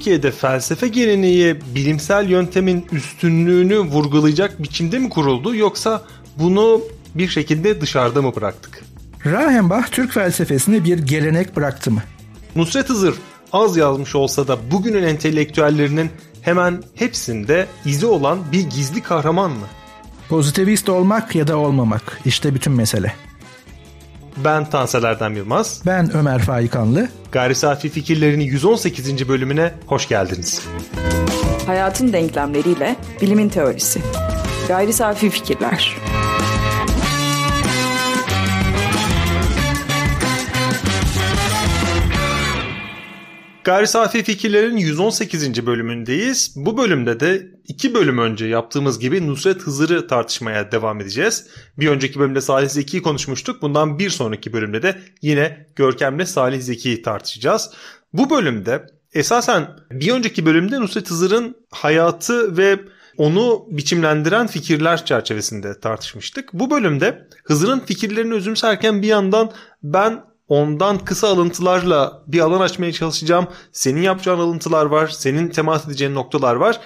Türkiye'de felsefe geleneği bilimsel yöntemin üstünlüğünü vurgulayacak biçimde mi kuruldu yoksa bunu bir şekilde dışarıda mı bıraktık? Rahenbach Türk felsefesine bir gelenek bıraktı mı? Nusret Hızır az yazmış olsa da bugünün entelektüellerinin hemen hepsinde izi olan bir gizli kahraman mı? Pozitivist olmak ya da olmamak işte bütün mesele. Ben Tansel Erdem Yılmaz. Ben Ömer Faikanlı. Gayri Safi Fikirlerini 118. bölümüne hoş geldiniz. Hayatın denklemleriyle bilimin teorisi. Gayri Safi Fikirler. Gayri Safi Fikirlerin 118. bölümündeyiz. Bu bölümde de iki bölüm önce yaptığımız gibi Nusret Hızır'ı tartışmaya devam edeceğiz. Bir önceki bölümde Salih Zeki'yi konuşmuştuk. Bundan bir sonraki bölümde de yine Görkem'le Salih Zeki'yi tartışacağız. Bu bölümde esasen bir önceki bölümde Nusret Hızır'ın hayatı ve onu biçimlendiren fikirler çerçevesinde tartışmıştık. Bu bölümde Hızır'ın fikirlerini özümserken bir yandan ben ondan kısa alıntılarla bir alan açmaya çalışacağım. Senin yapacağın alıntılar var, senin temas edeceğin noktalar var.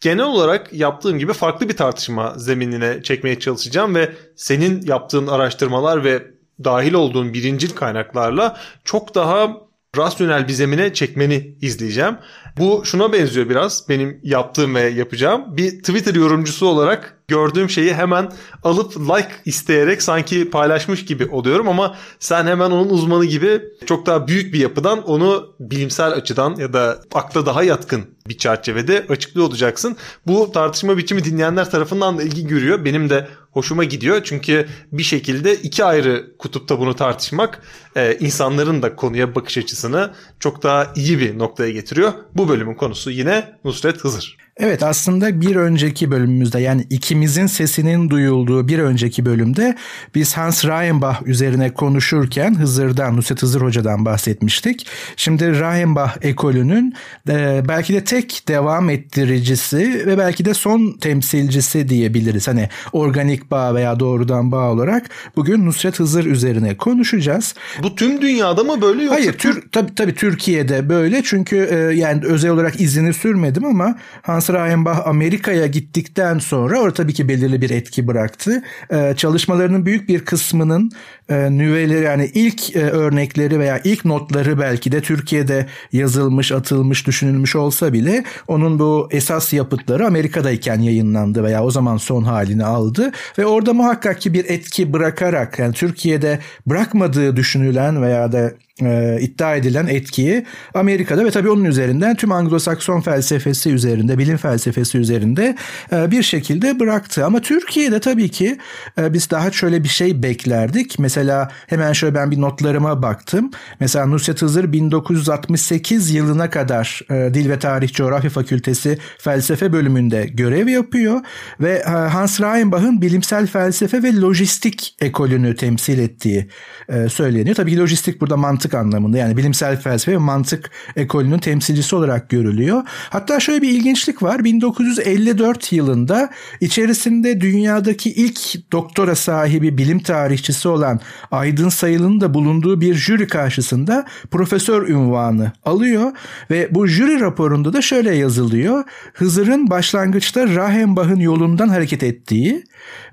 Genel olarak yaptığım gibi farklı bir tartışma zeminine çekmeye çalışacağım ve senin yaptığın araştırmalar ve dahil olduğun birincil kaynaklarla çok daha rasyonel bir zemine çekmeni izleyeceğim. Bu şuna benziyor biraz benim yaptığım ve yapacağım. Bir Twitter yorumcusu olarak gördüğüm şeyi hemen alıp like isteyerek sanki paylaşmış gibi oluyorum ama sen hemen onun uzmanı gibi çok daha büyük bir yapıdan onu bilimsel açıdan ya da akla daha yatkın bir çerçevede açıklıyor olacaksın. Bu tartışma biçimi dinleyenler tarafından da ilgi görüyor. Benim de hoşuma gidiyor. Çünkü bir şekilde iki ayrı kutupta bunu tartışmak e, insanların da konuya bakış açısını çok daha iyi bir noktaya getiriyor. Bu bölümün konusu yine Nusret Hızır. Evet aslında bir önceki bölümümüzde yani ikimizin sesinin duyulduğu bir önceki bölümde biz Hans Reichenbach üzerine konuşurken Hızır'dan, Nusret Hızır Hoca'dan bahsetmiştik. Şimdi Reichenbach ekolünün e, belki de tek devam ettiricisi ve belki de son temsilcisi diyebiliriz. Hani organik bağ veya doğrudan bağ olarak bugün Nusret Hızır üzerine konuşacağız. Bu tüm dünyada mı böyle yoksa? Hayır, tür, tabii, tabii Türkiye'de böyle çünkü e, yani özel olarak izini sürmedim ama Hans Reichenbach Amerika'ya gittikten sonra orada tabii ki belirli bir etki bıraktı. Ee, çalışmalarının büyük bir kısmının e, nüveleri yani ilk e, örnekleri veya ilk notları belki de Türkiye'de yazılmış, atılmış, düşünülmüş olsa bile onun bu esas yapıtları Amerika'dayken yayınlandı veya o zaman son halini aldı ve orada muhakkak ki bir etki bırakarak yani Türkiye'de bırakmadığı düşünülen veya da e, iddia edilen etkiyi Amerika'da ve tabii onun üzerinden tüm Anglo-Sakson felsefesi üzerinde, bilim felsefesi üzerinde e, bir şekilde bıraktı. Ama Türkiye'de tabii ki e, biz daha şöyle bir şey beklerdik. Mesela hemen şöyle ben bir notlarıma baktım. Mesela Nusret Hızır 1968 yılına kadar e, Dil ve Tarih Coğrafya Fakültesi felsefe bölümünde görev yapıyor ve e, Hans Reichenbach'ın bilimsel felsefe ve lojistik ekolünü temsil ettiği e, söyleniyor. Tabii ki lojistik burada mantık anlamında yani bilimsel felsefe ve mantık ekolünün temsilcisi olarak görülüyor. Hatta şöyle bir ilginçlik var. 1954 yılında içerisinde dünyadaki ilk doktora sahibi bilim tarihçisi olan Aydın Sayılı'nın da bulunduğu bir jüri karşısında profesör ünvanı alıyor ve bu jüri raporunda da şöyle yazılıyor. Hızır'ın başlangıçta Rahenbach'ın yolundan hareket ettiği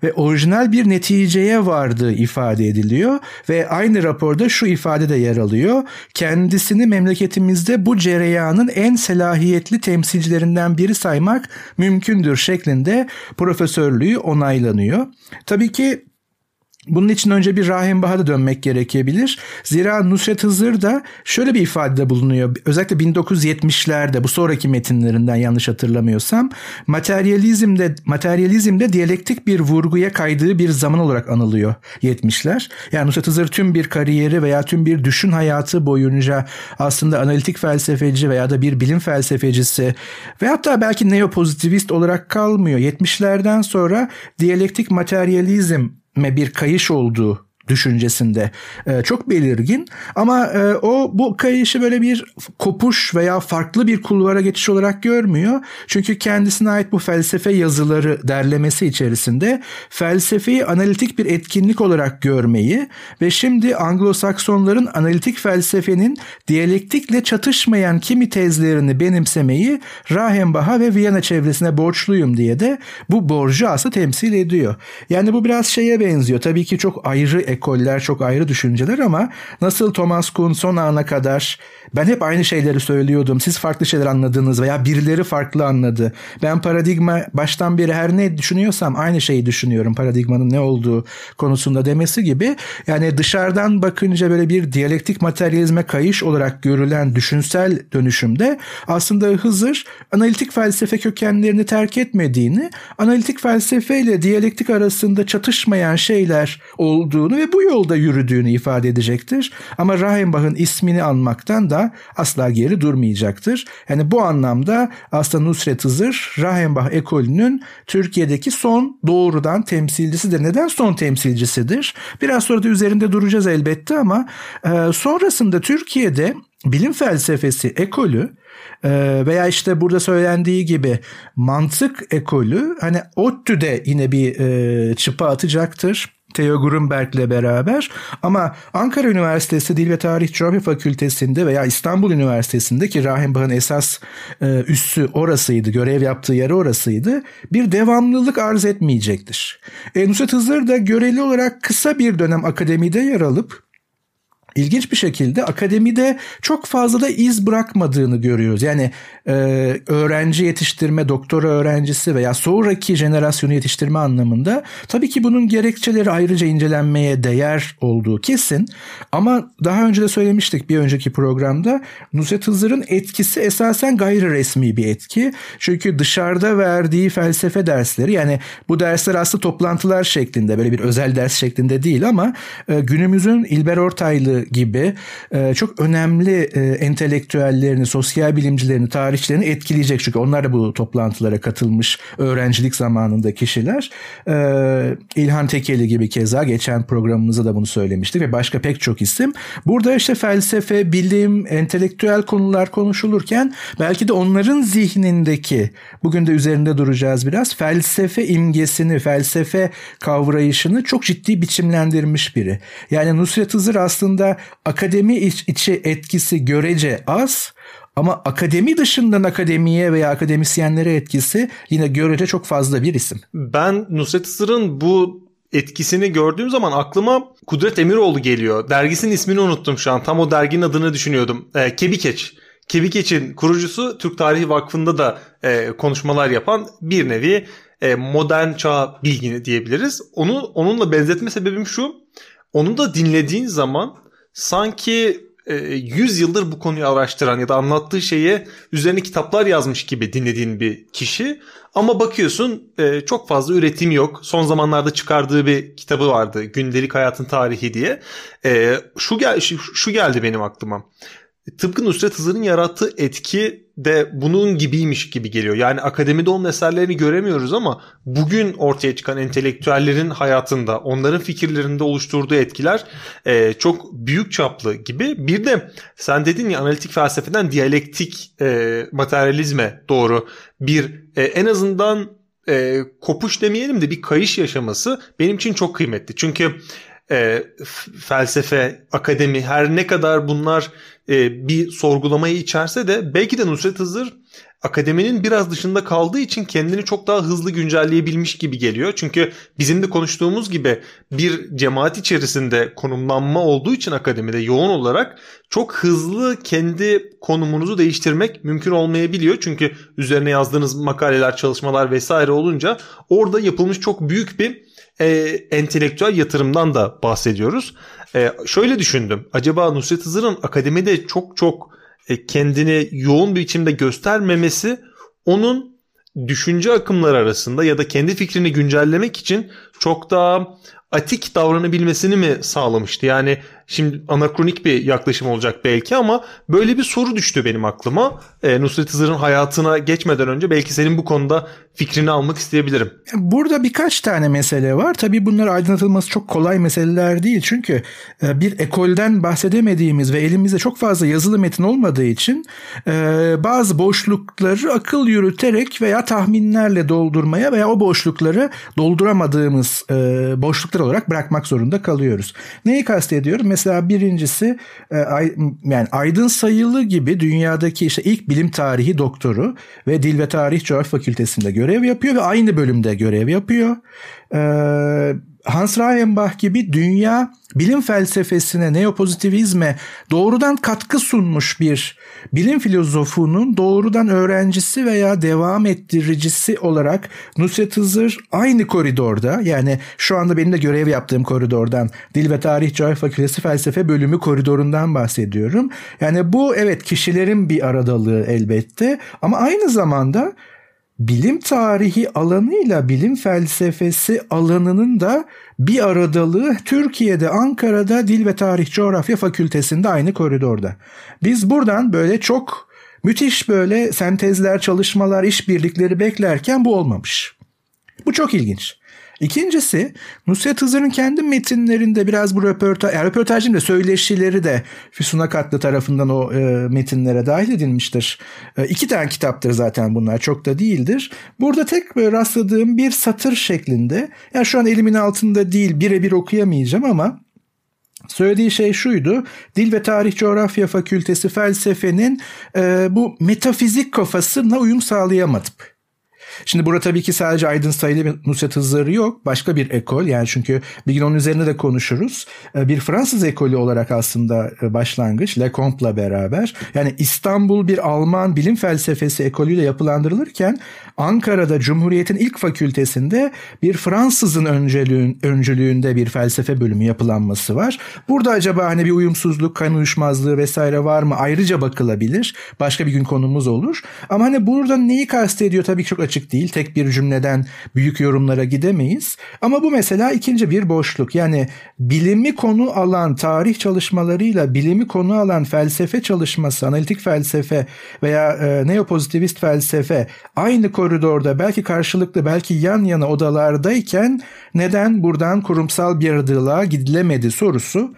ve orijinal bir neticeye vardığı ifade ediliyor ve aynı raporda şu ifade de yer alıyor. Kendisini memleketimizde bu cereyanın en selahiyetli temsilcilerinden biri saymak mümkündür şeklinde profesörlüğü onaylanıyor. Tabii ki bunun için önce bir Rahim da dönmek gerekebilir. Zira Nusret Hızır da şöyle bir ifadede bulunuyor. Özellikle 1970'lerde bu sonraki metinlerinden yanlış hatırlamıyorsam materyalizmde materyalizmde diyalektik bir vurguya kaydığı bir zaman olarak anılıyor 70'ler. Yani Nusret Hızır tüm bir kariyeri veya tüm bir düşün hayatı boyunca aslında analitik felsefeci veya da bir bilim felsefecisi ve hatta belki neopozitivist olarak kalmıyor. 70'lerden sonra diyalektik materyalizm bir kayış olduğu düşüncesinde e, çok belirgin ama e, o bu kayışı böyle bir kopuş veya farklı bir kulvara geçiş olarak görmüyor. Çünkü kendisine ait bu felsefe yazıları derlemesi içerisinde felsefeyi analitik bir etkinlik olarak görmeyi ve şimdi Anglo-Saksonların analitik felsefenin diyalektikle çatışmayan kimi tezlerini benimsemeyi Rahenbach'a ve Viyana çevresine borçluyum diye de bu borcu aslında temsil ediyor. Yani bu biraz şeye benziyor. Tabii ki çok ayrı ekoller, çok ayrı düşünceler ama nasıl Thomas Kuhn son ana kadar ben hep aynı şeyleri söylüyordum. Siz farklı şeyler anladınız veya birileri farklı anladı. Ben paradigma baştan beri her ne düşünüyorsam aynı şeyi düşünüyorum. Paradigmanın ne olduğu konusunda demesi gibi. Yani dışarıdan bakınca böyle bir diyalektik materyalizme kayış olarak görülen düşünsel dönüşümde aslında Hızır analitik felsefe kökenlerini terk etmediğini, analitik felsefe ile diyalektik arasında çatışmayan şeyler olduğunu ve bu yolda yürüdüğünü ifade edecektir. Ama Rahenbach'ın ismini anmaktan da asla geri durmayacaktır. Yani bu anlamda aslında Nusret Hızır Rahenbach ekolünün Türkiye'deki son doğrudan temsilcisidir. Neden son temsilcisidir? Biraz sonra da üzerinde duracağız elbette ama e, sonrasında Türkiye'de bilim felsefesi ekolü e, veya işte burada söylendiği gibi mantık ekolü hani ODTÜ'de yine bir e, çıpa atacaktır. Theo Grunberg'le beraber ama Ankara Üniversitesi Dil ve Tarih Coğrafya Fakültesi'nde veya İstanbul Üniversitesi'nde ki Rahenbach'ın esas e, üssü orasıydı, görev yaptığı yer orasıydı. Bir devamlılık arz etmeyecektir. E, Nusret Hızır da göreli olarak kısa bir dönem akademide yer alıp ilginç bir şekilde akademide çok fazla da iz bırakmadığını görüyoruz. Yani e, öğrenci yetiştirme, doktora öğrencisi veya sonraki jenerasyonu yetiştirme anlamında tabii ki bunun gerekçeleri ayrıca incelenmeye değer olduğu kesin. Ama daha önce de söylemiştik bir önceki programda Nusret Hızır'ın etkisi esasen gayri resmi bir etki. Çünkü dışarıda verdiği felsefe dersleri yani bu dersler aslında toplantılar şeklinde böyle bir özel ders şeklinde değil ama e, günümüzün İlber Ortaylı gibi e, çok önemli e, entelektüellerini, sosyal bilimcilerini, tarihçilerini etkileyecek. Çünkü onlar da bu toplantılara katılmış öğrencilik zamanında kişiler. E, İlhan Tekeli gibi keza geçen programımızda da bunu söylemiştik ve başka pek çok isim. Burada işte felsefe, bilim, entelektüel konular konuşulurken belki de onların zihnindeki bugün de üzerinde duracağız biraz felsefe imgesini, felsefe kavrayışını çok ciddi biçimlendirmiş biri. Yani Nusret Hızır aslında akademi içi etkisi görece az ama akademi dışından akademiye veya akademisyenlere etkisi yine görece çok fazla bir isim. Ben Nusret Hızır'ın bu etkisini gördüğüm zaman aklıma Kudret Emiroğlu geliyor. Dergisinin ismini unuttum şu an. Tam o derginin adını düşünüyordum. E, Kebikeç. Kebikeç'in kurucusu Türk Tarihi Vakfı'nda da e, konuşmalar yapan bir nevi e, modern çağ bilgini diyebiliriz. Onu onunla benzetme sebebim şu. Onu da dinlediğin zaman sanki e, 100 yıldır bu konuyu araştıran ya da anlattığı şeye üzerine kitaplar yazmış gibi dinlediğin bir kişi. Ama bakıyorsun e, çok fazla üretim yok. Son zamanlarda çıkardığı bir kitabı vardı. Gündelik Hayatın Tarihi diye. E, şu, gel şu geldi benim aklıma tıpkı Nusret Hızır'ın yarattığı etki de bunun gibiymiş gibi geliyor. Yani akademide onun eserlerini göremiyoruz ama bugün ortaya çıkan entelektüellerin hayatında, onların fikirlerinde oluşturduğu etkiler e, çok büyük çaplı gibi. Bir de sen dedin ya analitik felsefeden diyalektik e, materyalizme doğru bir e, en azından e, kopuş demeyelim de bir kayış yaşaması benim için çok kıymetli. Çünkü e, felsefe, akademi her ne kadar bunlar e, bir sorgulamayı içerse de belki de Nusret Hızır akademinin biraz dışında kaldığı için kendini çok daha hızlı güncelleyebilmiş gibi geliyor. Çünkü bizim de konuştuğumuz gibi bir cemaat içerisinde konumlanma olduğu için akademide yoğun olarak çok hızlı kendi konumunuzu değiştirmek mümkün olmayabiliyor. Çünkü üzerine yazdığınız makaleler, çalışmalar vesaire olunca orada yapılmış çok büyük bir e, entelektüel yatırımdan da bahsediyoruz. E, şöyle düşündüm. Acaba Nusret Hızır'ın akademide çok çok e, kendini yoğun bir biçimde göstermemesi onun düşünce akımları arasında ya da kendi fikrini güncellemek için çok daha atik davranabilmesini mi sağlamıştı? Yani Şimdi anakronik bir yaklaşım olacak belki ama böyle bir soru düştü benim aklıma. E, Nusret Hızır'ın hayatına geçmeden önce belki senin bu konuda fikrini almak isteyebilirim. Burada birkaç tane mesele var. Tabii bunlar aydınlatılması çok kolay meseleler değil. Çünkü e, bir ekolden bahsedemediğimiz ve elimizde çok fazla yazılı metin olmadığı için e, bazı boşlukları akıl yürüterek veya tahminlerle doldurmaya veya o boşlukları dolduramadığımız e, boşluklar olarak bırakmak zorunda kalıyoruz. Neyi kastediyorum? Mesela birincisi yani Aydın Sayılı gibi dünyadaki işte ilk bilim tarihi doktoru ve Dil ve Tarih Coğrafya Fakültesi'nde görev yapıyor ve aynı bölümde görev yapıyor. Hans Reichenbach gibi dünya bilim felsefesine, neopozitivizme doğrudan katkı sunmuş bir bilim filozofunun doğrudan öğrencisi veya devam ettiricisi olarak Nusret Hızır aynı koridorda yani şu anda benim de görev yaptığım koridordan Dil ve Tarih Coğrafya Fakültesi Felsefe Bölümü koridorundan bahsediyorum. Yani bu evet kişilerin bir aradalığı elbette ama aynı zamanda bilim tarihi alanıyla bilim felsefesi alanının da bir aradalığı Türkiye'de Ankara'da Dil ve Tarih Coğrafya Fakültesinde aynı koridorda. Biz buradan böyle çok müthiş böyle sentezler, çalışmalar, işbirlikleri beklerken bu olmamış. Bu çok ilginç. İkincisi Nusret Hızır'ın kendi metinlerinde biraz bu röportaj, yani röportajın da söyleşileri de Füsun Akatlı tarafından o e, metinlere dahil edilmiştir. E, iki tane kitaptır zaten bunlar çok da değildir. Burada tek böyle rastladığım bir satır şeklinde yani şu an elimin altında değil birebir okuyamayacağım ama Söylediği şey şuydu. Dil ve Tarih Coğrafya Fakültesi felsefenin e, bu metafizik kafasına uyum sağlayamadım. Şimdi burada tabii ki sadece Aydın Sayılı ve Nusret Hızları yok. Başka bir ekol yani çünkü bir gün onun üzerine de konuşuruz. Ee, bir Fransız ekolü olarak aslında e, başlangıç Lecompte'la beraber. Yani İstanbul bir Alman bilim felsefesi ekolüyle yapılandırılırken Ankara'da Cumhuriyet'in ilk fakültesinde bir Fransızın öncülüğün, öncülüğünde bir felsefe bölümü yapılanması var. Burada acaba hani bir uyumsuzluk, kan uyuşmazlığı vesaire var mı? Ayrıca bakılabilir. Başka bir gün konumuz olur. Ama hani burada neyi kastediyor tabii ki çok açık değil. Tek bir cümleden büyük yorumlara gidemeyiz. Ama bu mesela ikinci bir boşluk. Yani bilimi konu alan tarih çalışmalarıyla bilimi konu alan felsefe çalışması, analitik felsefe veya e, neopozitivist felsefe aynı koridorda belki karşılıklı belki yan yana odalardayken neden buradan kurumsal bir aradalığa gidilemedi sorusu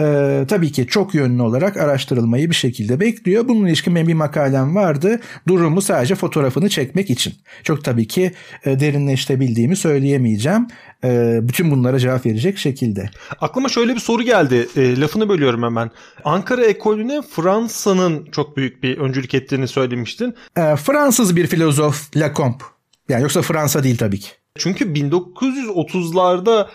e, tabii ki çok yönlü olarak araştırılmayı bir şekilde bekliyor. Bunun ilişkin benim bir makalem vardı. Durumu sadece fotoğrafını çekmek için. Çok tabii ki e, derinleştirebildiğimi söyleyemeyeceğim. E, bütün bunlara cevap verecek şekilde. Aklıma şöyle bir soru geldi. E, lafını bölüyorum hemen. Ankara ekolüne Fransa'nın çok büyük bir öncülük ettiğini söylemiştin. E, Fransız bir filozof Lacombe. Yani yoksa Fransa değil tabii ki. Çünkü 1930'larda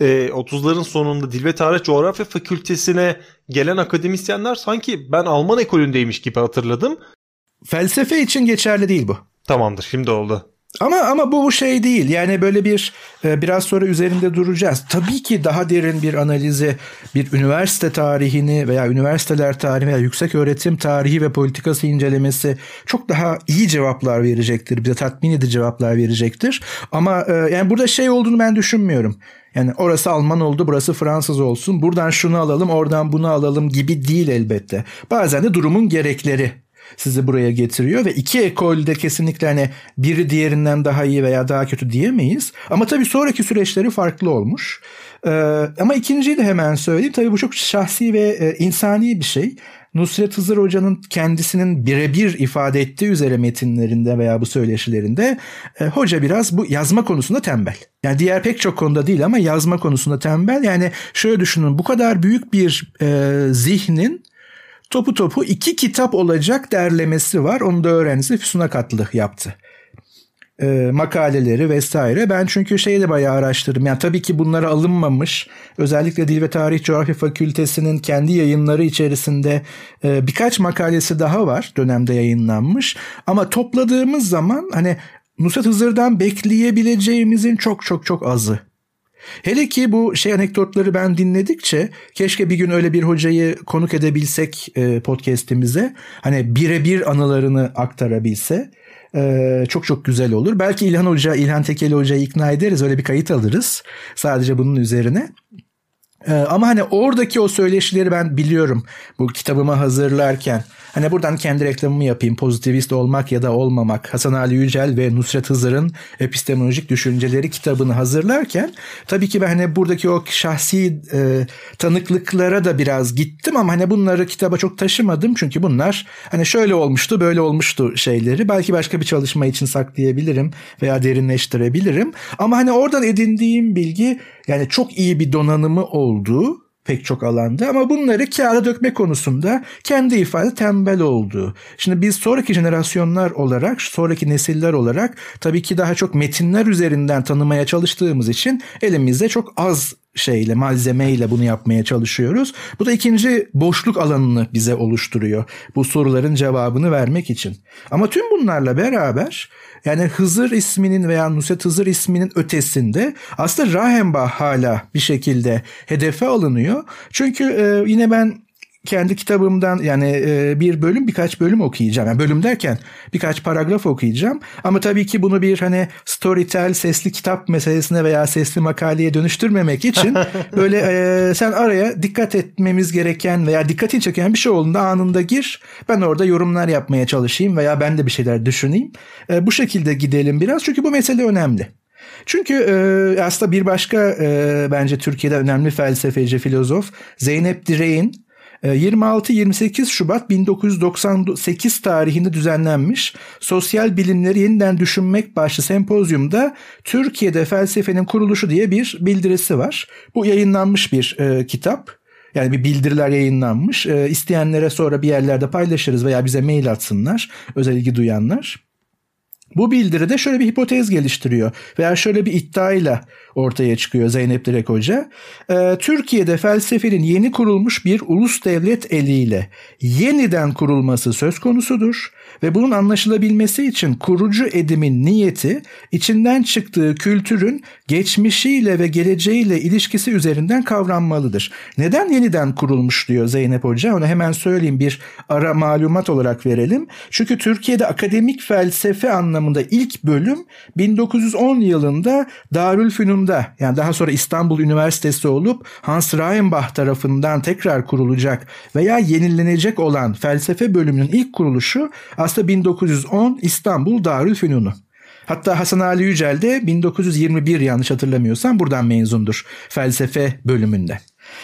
e, 30'ların sonunda Dil ve Tarih Coğrafya Fakültesine gelen akademisyenler sanki ben Alman ekolündeymiş gibi hatırladım. Felsefe için geçerli değil bu. Tamamdır şimdi oldu. Ama ama bu şey değil. Yani böyle bir e, biraz sonra üzerinde duracağız. Tabii ki daha derin bir analizi, bir üniversite tarihini veya üniversiteler tarihi veya yüksek öğretim tarihi ve politikası incelemesi çok daha iyi cevaplar verecektir. Bize tatmin edici cevaplar verecektir. Ama e, yani burada şey olduğunu ben düşünmüyorum. Yani orası Alman oldu, burası Fransız olsun. Buradan şunu alalım, oradan bunu alalım gibi değil elbette. Bazen de durumun gerekleri sizi buraya getiriyor ve iki ekolde kesinlikle hani biri diğerinden daha iyi veya daha kötü diyemeyiz. Ama tabii sonraki süreçleri farklı olmuş. Ee, ama ikinciyi de hemen söyleyeyim. Tabii bu çok şahsi ve e, insani bir şey. Nusret Hızır Hoca'nın kendisinin birebir ifade ettiği üzere metinlerinde veya bu söyleşilerinde e, hoca biraz bu yazma konusunda tembel. Yani diğer pek çok konuda değil ama yazma konusunda tembel. Yani şöyle düşünün bu kadar büyük bir e, zihnin topu topu iki kitap olacak derlemesi var. Onu da öğrencisi Füsun Akatlı yaptı e, makaleleri vesaire. Ben çünkü şeyi de bayağı araştırdım. Yani tabii ki bunlara alınmamış. Özellikle Dil ve Tarih Coğrafya Fakültesi'nin kendi yayınları içerisinde e, birkaç makalesi daha var dönemde yayınlanmış. Ama topladığımız zaman hani Nusret Hızır'dan bekleyebileceğimizin çok çok çok azı. Hele ki bu şey anekdotları ben dinledikçe keşke bir gün öyle bir hocayı konuk edebilsek e, podcast'imize. Hani birebir anılarını aktarabilse e, çok çok güzel olur. Belki İlhan Hoca, İlhan Tekeli Hoca'yı ikna ederiz. Öyle bir kayıt alırız. Sadece bunun üzerine. Ee, ama hani oradaki o söyleşileri ben biliyorum bu kitabımı hazırlarken. Hani buradan kendi reklamımı yapayım. Pozitivist olmak ya da olmamak. Hasan Ali Yücel ve Nusret Hızır'ın epistemolojik düşünceleri kitabını hazırlarken tabii ki ben hani buradaki o şahsi e, tanıklıklara da biraz gittim ama hani bunları kitaba çok taşımadım. Çünkü bunlar hani şöyle olmuştu böyle olmuştu şeyleri. Belki başka bir çalışma için saklayabilirim veya derinleştirebilirim. Ama hani oradan edindiğim bilgi yani çok iyi bir donanımı olduğu pek çok alanda ama bunları kağıda dökme konusunda kendi ifade tembel oldu. Şimdi biz sonraki jenerasyonlar olarak, sonraki nesiller olarak tabii ki daha çok metinler üzerinden tanımaya çalıştığımız için elimizde çok az şeyle malzemeyle bunu yapmaya çalışıyoruz. Bu da ikinci boşluk alanını bize oluşturuyor. Bu soruların cevabını vermek için. Ama tüm bunlarla beraber yani Hızır isminin veya Nusret Hızır isminin ötesinde aslında Rahenbach hala bir şekilde hedefe alınıyor. Çünkü e, yine ben kendi kitabımdan yani e, bir bölüm birkaç bölüm okuyacağım. Yani bölüm derken birkaç paragraf okuyacağım. Ama tabii ki bunu bir hani storytell sesli kitap meselesine veya sesli makaleye dönüştürmemek için böyle e, sen araya dikkat etmemiz gereken veya dikkatini çeken bir şey olduğunda anında gir. Ben orada yorumlar yapmaya çalışayım veya ben de bir şeyler düşüneyim. E, bu şekilde gidelim biraz çünkü bu mesele önemli. Çünkü e, aslında bir başka e, bence Türkiye'de önemli felsefeci, filozof Zeynep Direğin 26-28 ee, Şubat 1998 tarihinde düzenlenmiş Sosyal Bilimleri Yeniden Düşünmek başlı sempozyumda Türkiye'de felsefenin kuruluşu diye bir bildirisi var. Bu yayınlanmış bir e, kitap. Yani bir bildiriler yayınlanmış. E, isteyenlere sonra bir yerlerde paylaşırız veya bize mail atsınlar. Özel ilgi duyanlar. Bu bildiride şöyle bir hipotez geliştiriyor veya şöyle bir iddiayla ortaya çıkıyor Zeynep Direk Hoca. Ee, Türkiye'de felsefenin yeni kurulmuş bir ulus devlet eliyle yeniden kurulması söz konusudur ve bunun anlaşılabilmesi için kurucu edimin niyeti içinden çıktığı kültürün geçmişiyle ve geleceğiyle ilişkisi üzerinden kavranmalıdır. Neden yeniden kurulmuş diyor Zeynep Hoca? Onu hemen söyleyeyim bir ara malumat olarak verelim. Çünkü Türkiye'de akademik felsefe anlamında ilk bölüm 1910 yılında Darülfünun'da yani daha sonra İstanbul Üniversitesi olup Hans Reichenbach tarafından tekrar kurulacak veya yenilenecek olan felsefe bölümünün ilk kuruluşu aslında 1910 İstanbul Darülfünunu. Hatta Hasan Ali Yücel de 1921 yanlış hatırlamıyorsam buradan mezundur felsefe bölümünde.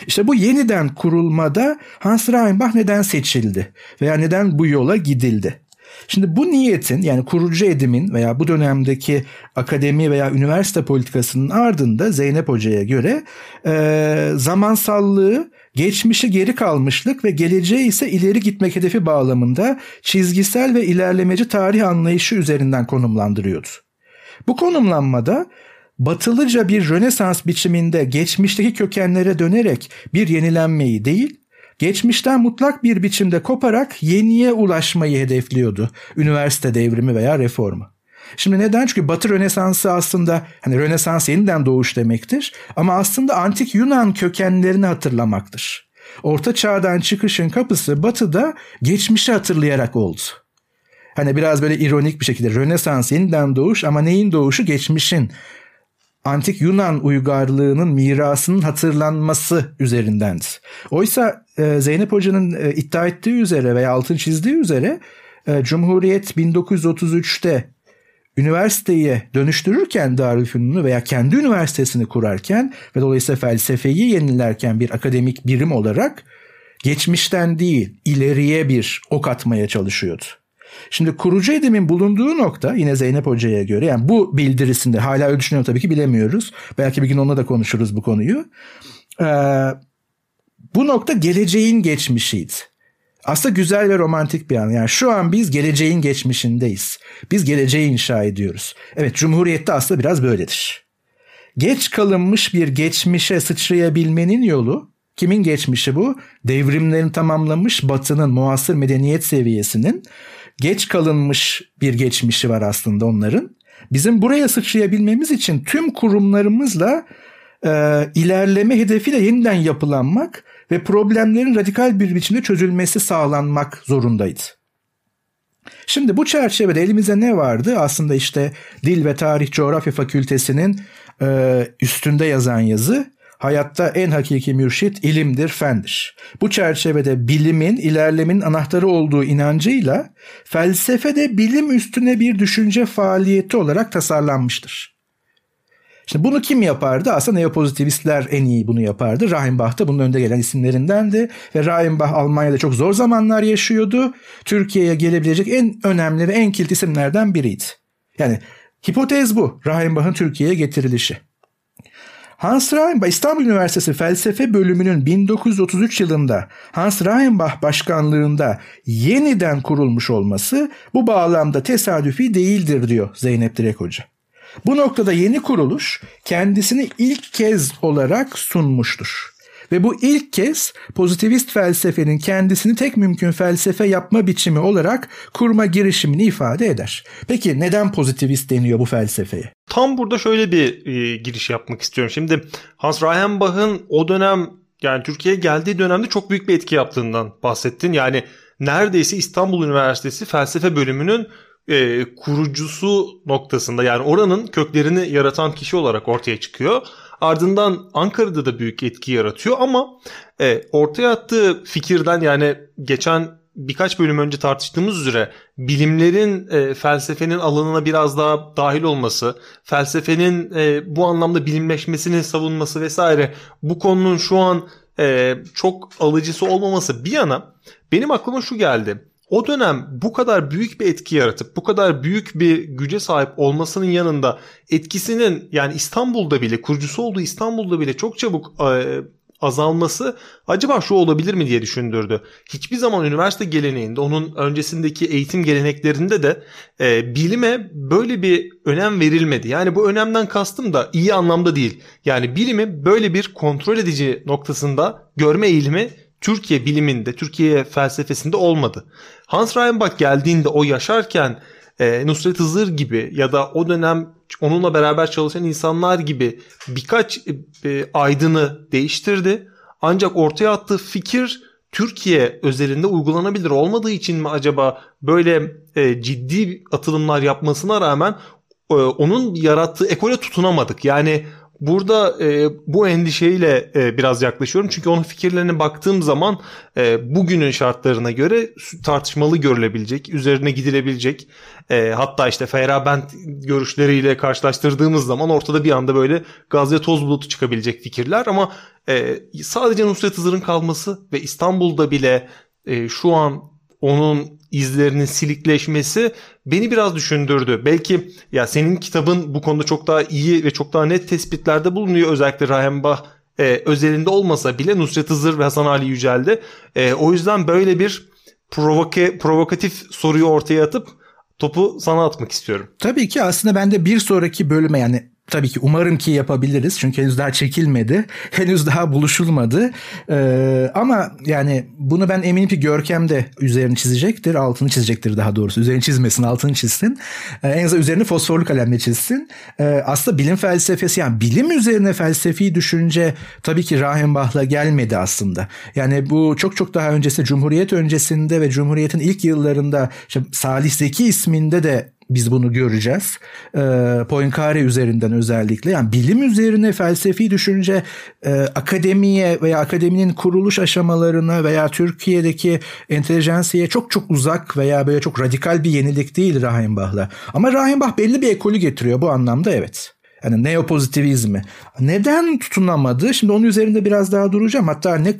İşte bu yeniden kurulmada Hans Reinbach neden seçildi veya neden bu yola gidildi? Şimdi bu niyetin yani kurucu edimin veya bu dönemdeki akademi veya üniversite politikasının ardında Zeynep Hoca'ya göre e, zamansallığı geçmişi geri kalmışlık ve geleceğe ise ileri gitmek hedefi bağlamında çizgisel ve ilerlemeci tarih anlayışı üzerinden konumlandırıyordu. Bu konumlanmada batılıca bir rönesans biçiminde geçmişteki kökenlere dönerek bir yenilenmeyi değil, geçmişten mutlak bir biçimde koparak yeniye ulaşmayı hedefliyordu üniversite devrimi veya reformu. Şimdi neden? Çünkü Batı Rönesansı aslında hani Rönesans yeniden doğuş demektir ama aslında antik Yunan kökenlerini hatırlamaktır. Orta çağdan çıkışın kapısı Batı'da geçmişi hatırlayarak oldu. Hani biraz böyle ironik bir şekilde Rönesans yeniden doğuş ama neyin doğuşu? Geçmişin. Antik Yunan uygarlığının mirasının hatırlanması üzerindendi. Oysa e, Zeynep Hoca'nın e, iddia ettiği üzere veya altın çizdiği üzere e, Cumhuriyet 1933'te üniversiteyi dönüştürürken Darülfünun'u veya kendi üniversitesini kurarken ve dolayısıyla felsefeyi yenilerken bir akademik birim olarak geçmişten değil ileriye bir ok atmaya çalışıyordu. Şimdi kurucu edimin bulunduğu nokta yine Zeynep Hoca'ya göre yani bu bildirisinde hala öyle düşünüyorum tabii ki bilemiyoruz. Belki bir gün onunla da konuşuruz bu konuyu. Ee, bu nokta geleceğin geçmişiydi. Aslında güzel ve romantik bir an. Yani şu an biz geleceğin geçmişindeyiz. Biz geleceği inşa ediyoruz. Evet Cumhuriyet'te aslında biraz böyledir. Geç kalınmış bir geçmişe sıçrayabilmenin yolu kimin geçmişi bu? Devrimlerin tamamlamış Batı'nın muasır medeniyet seviyesinin geç kalınmış bir geçmişi var aslında onların. Bizim buraya sıçrayabilmemiz için tüm kurumlarımızla e, ilerleme hedefiyle yeniden yapılanmak ve problemlerin radikal bir biçimde çözülmesi sağlanmak zorundaydı. Şimdi bu çerçevede elimizde ne vardı? Aslında işte Dil ve Tarih Coğrafya Fakültesinin e, üstünde yazan yazı Hayatta en hakiki mürşit ilimdir, fendir. Bu çerçevede bilimin, ilerlemenin anahtarı olduğu inancıyla felsefe de bilim üstüne bir düşünce faaliyeti olarak tasarlanmıştır. Şimdi bunu kim yapardı? Aslında neopozitivistler en iyi bunu yapardı. Rahimbach da bunun önde gelen isimlerindendi. Ve Rahimbach Almanya'da çok zor zamanlar yaşıyordu. Türkiye'ye gelebilecek en önemli ve en kilit isimlerden biriydi. Yani hipotez bu. Rahimbach'ın Türkiye'ye getirilişi. Hans Reinbach İstanbul Üniversitesi Felsefe Bölümünün 1933 yılında Hans Reinbach başkanlığında yeniden kurulmuş olması bu bağlamda tesadüfi değildir diyor Zeynep Direk Hoca. Bu noktada yeni kuruluş kendisini ilk kez olarak sunmuştur. Ve bu ilk kez pozitivist felsefenin kendisini tek mümkün felsefe yapma biçimi olarak kurma girişimini ifade eder. Peki neden pozitivist deniyor bu felsefeye? Tam burada şöyle bir e, giriş yapmak istiyorum. Şimdi Hans Reichenbach'ın o dönem yani Türkiye'ye geldiği dönemde çok büyük bir etki yaptığından bahsettin. Yani neredeyse İstanbul Üniversitesi felsefe bölümünün e, kurucusu noktasında yani oranın köklerini yaratan kişi olarak ortaya çıkıyor. Ardından Ankara'da da büyük etki yaratıyor ama e, ortaya attığı fikirden yani geçen birkaç bölüm önce tartıştığımız üzere bilimlerin e, felsefenin alanına biraz daha dahil olması, felsefenin e, bu anlamda bilimleşmesini savunması vesaire bu konunun şu an e, çok alıcısı olmaması bir yana benim aklıma şu geldi o dönem bu kadar büyük bir etki yaratıp bu kadar büyük bir güce sahip olmasının yanında etkisinin yani İstanbul'da bile kurucusu olduğu İstanbul'da bile çok çabuk e, azalması acaba şu olabilir mi diye düşündürdü. Hiçbir zaman üniversite geleneğinde onun öncesindeki eğitim geleneklerinde de e, bilime böyle bir önem verilmedi. Yani bu önemden kastım da iyi anlamda değil. Yani bilimi böyle bir kontrol edici noktasında görme eğilimi Türkiye biliminde, Türkiye felsefesinde olmadı. Hans Reinbach geldiğinde o yaşarken e, Nusret Hızır gibi ya da o dönem onunla beraber çalışan insanlar gibi birkaç e, aydını değiştirdi. Ancak ortaya attığı fikir Türkiye özelinde uygulanabilir olmadığı için mi acaba böyle e, ciddi atılımlar yapmasına rağmen e, onun yarattığı ekole tutunamadık. Yani Burada e, bu endişeyle e, biraz yaklaşıyorum. Çünkü onun fikirlerine baktığım zaman e, bugünün şartlarına göre tartışmalı görülebilecek, üzerine gidilebilecek. E, hatta işte Feyerabend görüşleriyle karşılaştırdığımız zaman ortada bir anda böyle gaz ve toz bulutu çıkabilecek fikirler. Ama e, sadece Nusret Hızır'ın kalması ve İstanbul'da bile e, şu an onun izlerinin silikleşmesi beni biraz düşündürdü. Belki ya senin kitabın bu konuda çok daha iyi ve çok daha net tespitlerde bulunuyor. Özellikle Rahembah e, özelinde olmasa bile Nusret Hızır ve Hasan Ali Yücel'de. E, o yüzden böyle bir provoke, provokatif soruyu ortaya atıp topu sana atmak istiyorum. Tabii ki aslında ben de bir sonraki bölüme yani Tabii ki umarım ki yapabiliriz çünkü henüz daha çekilmedi. Henüz daha buluşulmadı. Ee, ama yani bunu ben eminim ki Görkem de üzerini çizecektir. Altını çizecektir daha doğrusu. Üzerini çizmesin altını çizsin. Ee, en azından üzerini fosforlu kalemle çizsin. Ee, aslında bilim felsefesi yani bilim üzerine felsefi düşünce tabii ki Rahimbach'la gelmedi aslında. Yani bu çok çok daha öncesinde Cumhuriyet öncesinde ve Cumhuriyet'in ilk yıllarında işte Salih Zeki isminde de biz bunu göreceğiz. E, Poincaré üzerinden özellikle yani bilim üzerine felsefi düşünce e, akademiye veya akademinin kuruluş aşamalarına veya Türkiye'deki entelijansiye çok çok uzak veya böyle çok radikal bir yenilik değil Rahimbach'la. Ama Rahimbach belli bir ekolü getiriyor bu anlamda evet. Yani neopozitivizmi. Neden tutunamadı? Şimdi onun üzerinde biraz daha duracağım. Hatta ne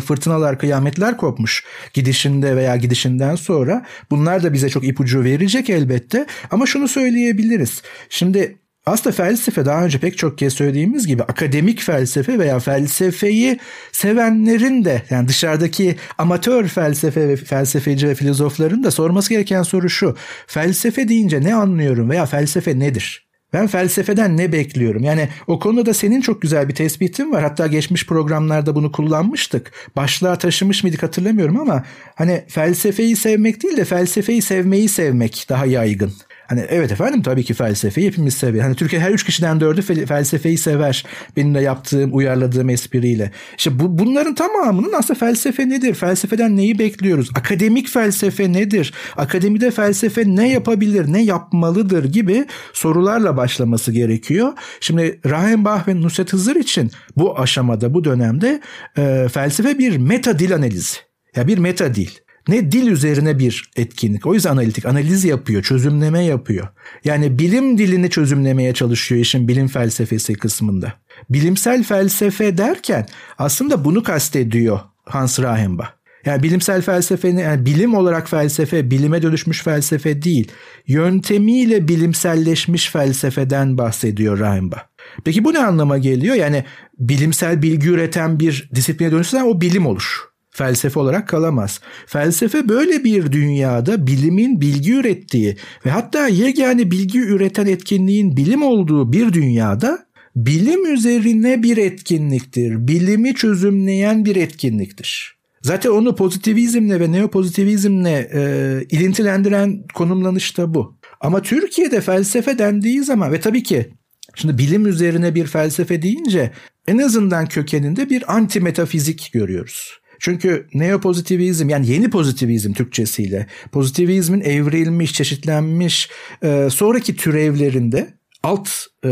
fırtınalar, kıyametler kopmuş gidişinde veya gidişinden sonra. Bunlar da bize çok ipucu verecek elbette. Ama şunu söyleyebiliriz. Şimdi aslında felsefe daha önce pek çok kez söylediğimiz gibi akademik felsefe veya felsefeyi sevenlerin de yani dışarıdaki amatör felsefe ve felsefeci ve filozofların da sorması gereken soru şu. Felsefe deyince ne anlıyorum veya felsefe nedir? Ben felsefeden ne bekliyorum? Yani o konuda da senin çok güzel bir tespitin var. Hatta geçmiş programlarda bunu kullanmıştık. Başlığa taşımış mıydık hatırlamıyorum ama hani felsefeyi sevmek değil de felsefeyi sevmeyi sevmek daha yaygın. Hani evet efendim tabii ki felsefeyi hepimiz seviyor. Hani Türkiye her üç kişiden dördü felsefeyi sever. Benim de yaptığım, uyarladığım espriyle. İşte bu, bunların tamamının aslında felsefe nedir? Felsefeden neyi bekliyoruz? Akademik felsefe nedir? Akademide felsefe ne yapabilir, ne yapmalıdır gibi sorularla başlaması gerekiyor. Şimdi Rahenbach ve Nusret Hızır için bu aşamada, bu dönemde e, felsefe bir meta dil analizi. Ya bir meta dil ne dil üzerine bir etkinlik. O yüzden analitik analiz yapıyor, çözümleme yapıyor. Yani bilim dilini çözümlemeye çalışıyor işin bilim felsefesi kısmında. Bilimsel felsefe derken aslında bunu kastediyor Hans Reichenbach. Yani bilimsel felsefenin yani bilim olarak felsefe, bilime dönüşmüş felsefe değil. Yöntemiyle bilimselleşmiş felsefeden bahsediyor Reichenbach. Peki bu ne anlama geliyor? Yani bilimsel bilgi üreten bir disipline dönüşürse o bilim olur felsefe olarak kalamaz. Felsefe böyle bir dünyada bilimin bilgi ürettiği ve hatta yegane bilgi üreten etkinliğin bilim olduğu bir dünyada bilim üzerine bir etkinliktir. Bilimi çözümleyen bir etkinliktir. Zaten onu pozitivizmle ve neopozitivizmle e, ilintilendiren konumlanış da bu. Ama Türkiye'de felsefe dendiği zaman ve tabii ki şimdi bilim üzerine bir felsefe deyince en azından kökeninde bir anti metafizik görüyoruz. Çünkü neopozitivizm yani yeni pozitivizm Türkçesiyle pozitivizmin evrilmiş, çeşitlenmiş e, sonraki türevlerinde alt e,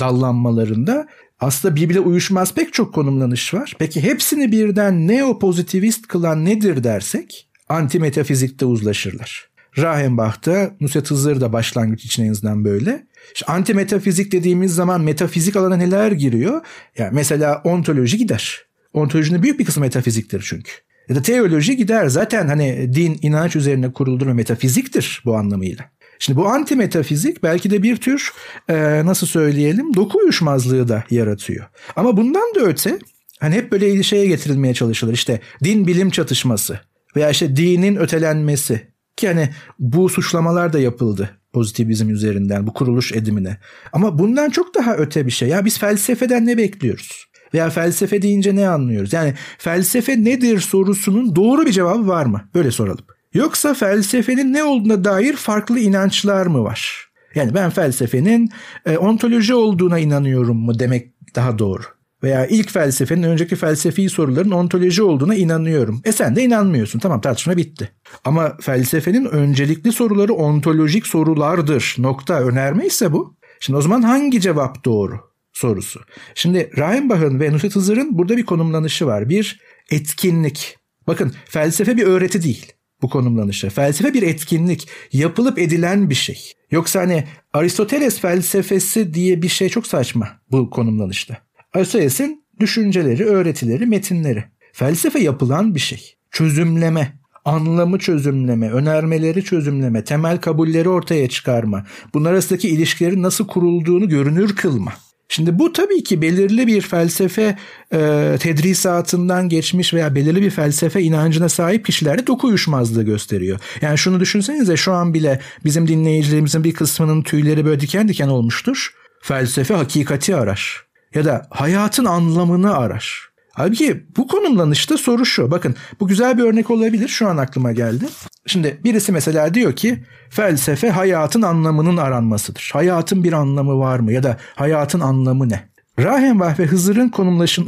dallanmalarında aslında birbirine uyuşmaz pek çok konumlanış var. Peki hepsini birden neopozitivist kılan nedir dersek anti metafizikte uzlaşırlar. Rahenbach'ta, Nusret Hızır da başlangıç için en azından böyle. İşte anti metafizik dediğimiz zaman metafizik alana neler giriyor? Yani mesela ontoloji gider. Ontolojinin büyük bir kısmı metafiziktir çünkü. Ya da teoloji gider. Zaten hani din inanç üzerine kuruldur ve metafiziktir bu anlamıyla. Şimdi bu anti metafizik belki de bir tür e, nasıl söyleyelim doku uyuşmazlığı da yaratıyor. Ama bundan da öte hani hep böyle şeye getirilmeye çalışılır. İşte din bilim çatışması veya işte dinin ötelenmesi ki hani bu suçlamalar da yapıldı pozitivizm üzerinden bu kuruluş edimine. Ama bundan çok daha öte bir şey. Ya biz felsefeden ne bekliyoruz? Veya felsefe deyince ne anlıyoruz? Yani felsefe nedir sorusunun doğru bir cevabı var mı? Böyle soralım. Yoksa felsefenin ne olduğuna dair farklı inançlar mı var? Yani ben felsefenin e, ontoloji olduğuna inanıyorum mu demek daha doğru. Veya ilk felsefenin önceki felsefi soruların ontoloji olduğuna inanıyorum. E sen de inanmıyorsun. Tamam tartışma bitti. Ama felsefenin öncelikli soruları ontolojik sorulardır. Nokta önerme ise bu. Şimdi o zaman hangi cevap doğru? Sorusu. Şimdi Reinbach'ın ve Nusret Hızır'ın burada bir konumlanışı var. Bir etkinlik. Bakın felsefe bir öğreti değil bu konumlanışı. Felsefe bir etkinlik, yapılıp edilen bir şey. Yoksa hani Aristoteles felsefesi diye bir şey çok saçma bu konumlanışta. Aristoteles'in düşünceleri, öğretileri, metinleri. Felsefe yapılan bir şey. Çözümleme, anlamı çözümleme, önermeleri çözümleme, temel kabulleri ortaya çıkarma, bunlar arasındaki ilişkilerin nasıl kurulduğunu görünür kılma. Şimdi bu tabii ki belirli bir felsefe e, tedrisatından geçmiş veya belirli bir felsefe inancına sahip kişilerde doku uyuşmazlığı gösteriyor. Yani şunu düşünsenize şu an bile bizim dinleyicilerimizin bir kısmının tüyleri böyle diken diken olmuştur. Felsefe hakikati arar ya da hayatın anlamını arar. Halbuki bu konumlanışta soru şu. Bakın bu güzel bir örnek olabilir. Şu an aklıma geldi. Şimdi birisi mesela diyor ki felsefe hayatın anlamının aranmasıdır. Hayatın bir anlamı var mı ya da hayatın anlamı ne? Rahenbach ve Hızır'ın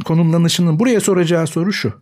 konumlanışının buraya soracağı soru şu.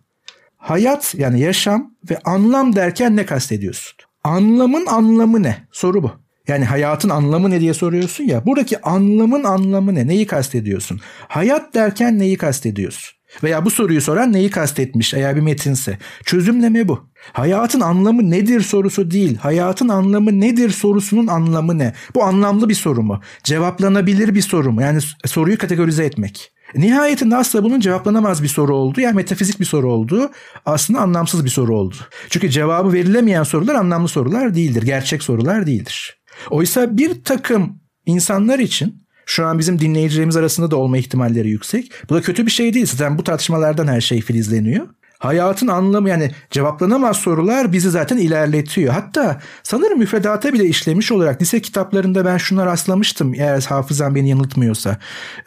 Hayat yani yaşam ve anlam derken ne kastediyorsun? Anlamın anlamı ne? Soru bu. Yani hayatın anlamı ne diye soruyorsun ya. Buradaki anlamın anlamı ne? Neyi kastediyorsun? Hayat derken neyi kastediyorsun? Veya bu soruyu soran neyi kastetmiş eğer bir metinse. Çözümleme bu. Hayatın anlamı nedir sorusu değil. Hayatın anlamı nedir sorusunun anlamı ne? Bu anlamlı bir soru mu? Cevaplanabilir bir soru mu? Yani soruyu kategorize etmek. Nihayetinde aslında bunun cevaplanamaz bir soru oldu. Yani metafizik bir soru oldu. Aslında anlamsız bir soru oldu. Çünkü cevabı verilemeyen sorular anlamlı sorular değildir. Gerçek sorular değildir. Oysa bir takım insanlar için şu an bizim dinleyicilerimiz arasında da olma ihtimalleri yüksek. Bu da kötü bir şey değil. Zaten bu tartışmalardan her şey filizleniyor. Hayatın anlamı yani cevaplanamaz sorular bizi zaten ilerletiyor. Hatta sanırım müfredata bile işlemiş olarak lise kitaplarında ben şuna rastlamıştım eğer hafızam beni yanıltmıyorsa.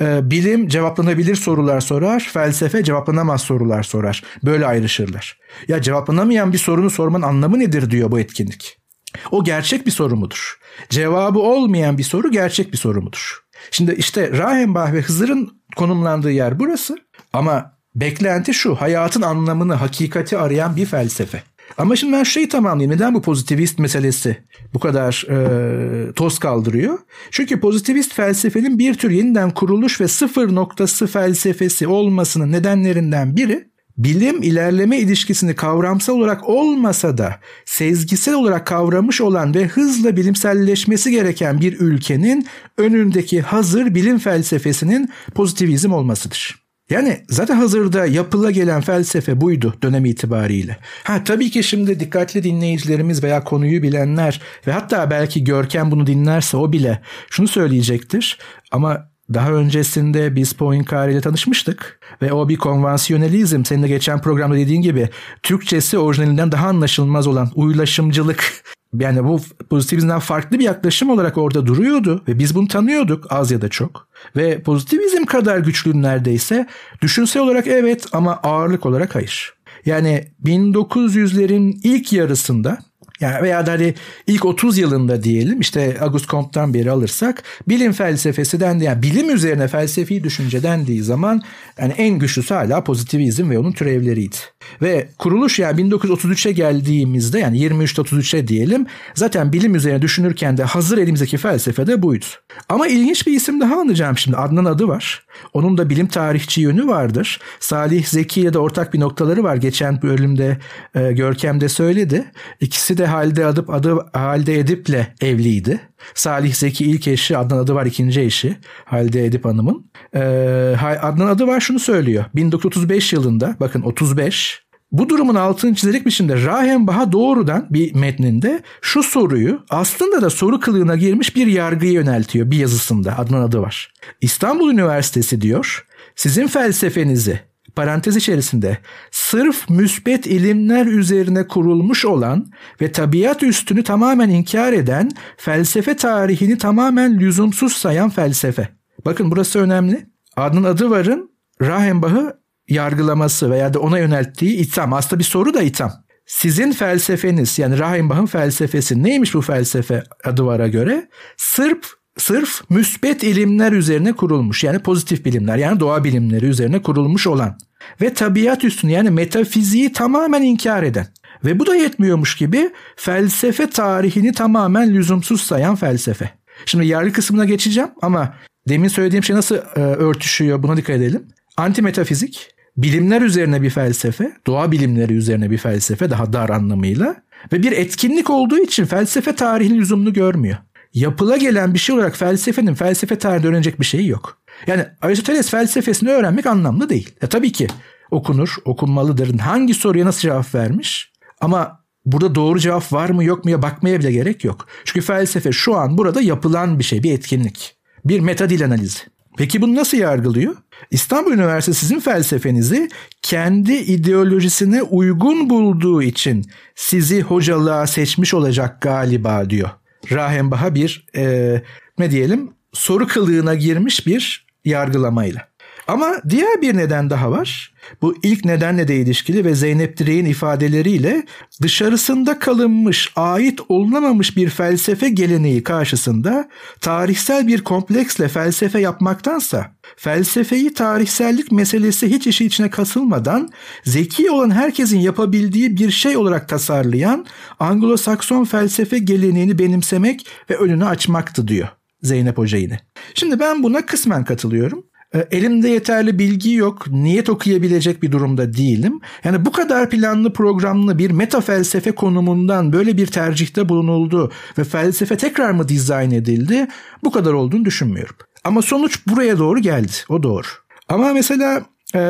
Ee, bilim cevaplanabilir sorular sorar, felsefe cevaplanamaz sorular sorar. Böyle ayrışırlar. Ya cevaplanamayan bir sorunu sormanın anlamı nedir diyor bu etkinlik. O gerçek bir soru mudur? Cevabı olmayan bir soru gerçek bir soru mudur? Şimdi işte Rahenbach ve Hızır'ın konumlandığı yer burası ama beklenti şu hayatın anlamını, hakikati arayan bir felsefe. Ama şimdi ben şeyi tamamlayayım. Neden bu pozitivist meselesi bu kadar e, toz kaldırıyor? Çünkü pozitivist felsefenin bir tür yeniden kuruluş ve sıfır noktası felsefesi olmasının nedenlerinden biri bilim ilerleme ilişkisini kavramsal olarak olmasa da sezgisel olarak kavramış olan ve hızla bilimselleşmesi gereken bir ülkenin önündeki hazır bilim felsefesinin pozitivizm olmasıdır. Yani zaten hazırda yapıla gelen felsefe buydu dönem itibariyle. Ha tabii ki şimdi dikkatli dinleyicilerimiz veya konuyu bilenler ve hatta belki Görkem bunu dinlerse o bile şunu söyleyecektir. Ama daha öncesinde biz Poincare ile tanışmıştık ve o bir konvansiyonelizm senin de geçen programda dediğin gibi Türkçesi orijinalinden daha anlaşılmaz olan uylaşımcılık yani bu pozitivizmden farklı bir yaklaşım olarak orada duruyordu ve biz bunu tanıyorduk az ya da çok. Ve pozitivizm kadar güçlü neredeyse düşünsel olarak evet ama ağırlık olarak hayır. Yani 1900'lerin ilk yarısında yani veya da hani ilk 30 yılında diyelim işte Auguste Comte'dan beri alırsak bilim felsefesi dendi yani bilim üzerine felsefi düşünce dendiği zaman yani en güçlüsü hala pozitivizm ve onun türevleriydi. Ve kuruluş yani 1933'e geldiğimizde yani 23-33'e diyelim zaten bilim üzerine düşünürken de hazır elimizdeki felsefe de buydu. Ama ilginç bir isim daha anlayacağım şimdi Adnan adı var. Onun da bilim tarihçi yönü vardır. Salih Zeki ile de ortak bir noktaları var. Geçen bölümde e, Görkem de söyledi. İkisi de Halide Adıp adı Halide Edip'le evliydi. Salih Zeki ilk eşi, Adnan adı var ikinci eşi Halide Edip Hanım'ın. Ee, Adnan adı var şunu söylüyor. 1935 yılında bakın 35 bu durumun altını çizerek biçimde Rahenbach'a doğrudan bir metninde şu soruyu aslında da soru kılığına girmiş bir yargıya yöneltiyor bir yazısında Adnan adı var. İstanbul Üniversitesi diyor sizin felsefenizi parantez içerisinde sırf müsbet ilimler üzerine kurulmuş olan ve tabiat üstünü tamamen inkar eden felsefe tarihini tamamen lüzumsuz sayan felsefe. Bakın burası önemli. Adnan Adıvar'ın Rahenbach'ı yargılaması veya da ona yönelttiği itham. Aslında bir soru da itham. Sizin felsefeniz yani Rahenbach'ın felsefesi neymiş bu felsefe Adıvar'a göre? Sırf sırf müsbet ilimler üzerine kurulmuş yani pozitif bilimler yani doğa bilimleri üzerine kurulmuş olan ve tabiat üstünü yani metafiziği tamamen inkar eden ve bu da yetmiyormuş gibi felsefe tarihini tamamen lüzumsuz sayan felsefe. Şimdi yargı kısmına geçeceğim ama demin söylediğim şey nasıl e, örtüşüyor buna dikkat edelim. Antimetafizik, bilimler üzerine bir felsefe, doğa bilimleri üzerine bir felsefe daha dar anlamıyla ve bir etkinlik olduğu için felsefe tarihini lüzumlu görmüyor yapıla gelen bir şey olarak felsefenin felsefe tarihinde öğrenecek bir şeyi yok. Yani Aristoteles felsefesini öğrenmek anlamlı değil. Ya tabii ki okunur, okunmalıdır. Hangi soruya nasıl cevap vermiş? Ama burada doğru cevap var mı yok mu ya bakmaya bile gerek yok. Çünkü felsefe şu an burada yapılan bir şey, bir etkinlik. Bir metadil analizi. Peki bunu nasıl yargılıyor? İstanbul Üniversitesi sizin felsefenizi kendi ideolojisine uygun bulduğu için sizi hocalığa seçmiş olacak galiba diyor. Rahenbach'a bir e, ne diyelim soru kılığına girmiş bir yargılamayla. Ama diğer bir neden daha var. Bu ilk nedenle de ilişkili ve Zeynep Direğin ifadeleriyle dışarısında kalınmış, ait olunamamış bir felsefe geleneği karşısında tarihsel bir kompleksle felsefe yapmaktansa felsefeyi tarihsellik meselesi hiç işi içine kasılmadan zeki olan herkesin yapabildiği bir şey olarak tasarlayan Anglo-Sakson felsefe geleneğini benimsemek ve önünü açmaktı diyor. Zeynep Hoca yine. Şimdi ben buna kısmen katılıyorum. E, elimde yeterli bilgi yok, niyet okuyabilecek bir durumda değilim. Yani bu kadar planlı programlı bir meta felsefe konumundan böyle bir tercihte bulunuldu ve felsefe tekrar mı dizayn edildi? Bu kadar olduğunu düşünmüyorum. Ama sonuç buraya doğru geldi. O doğru. Ama mesela ee,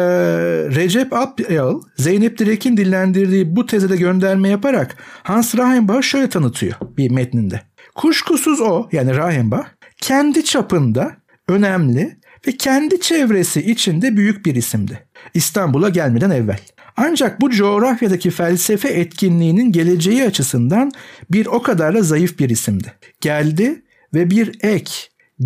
Recep Apyal, Zeynep Direk'in dillendirdiği bu teze de gönderme yaparak Hans Reichenbach şöyle tanıtıyor bir metninde. Kuşkusuz o yani Reichenbach kendi çapında önemli ve kendi çevresi içinde büyük bir isimdi. İstanbul'a gelmeden evvel. Ancak bu coğrafyadaki felsefe etkinliğinin geleceği açısından bir o kadar da zayıf bir isimdi. Geldi ve bir ek,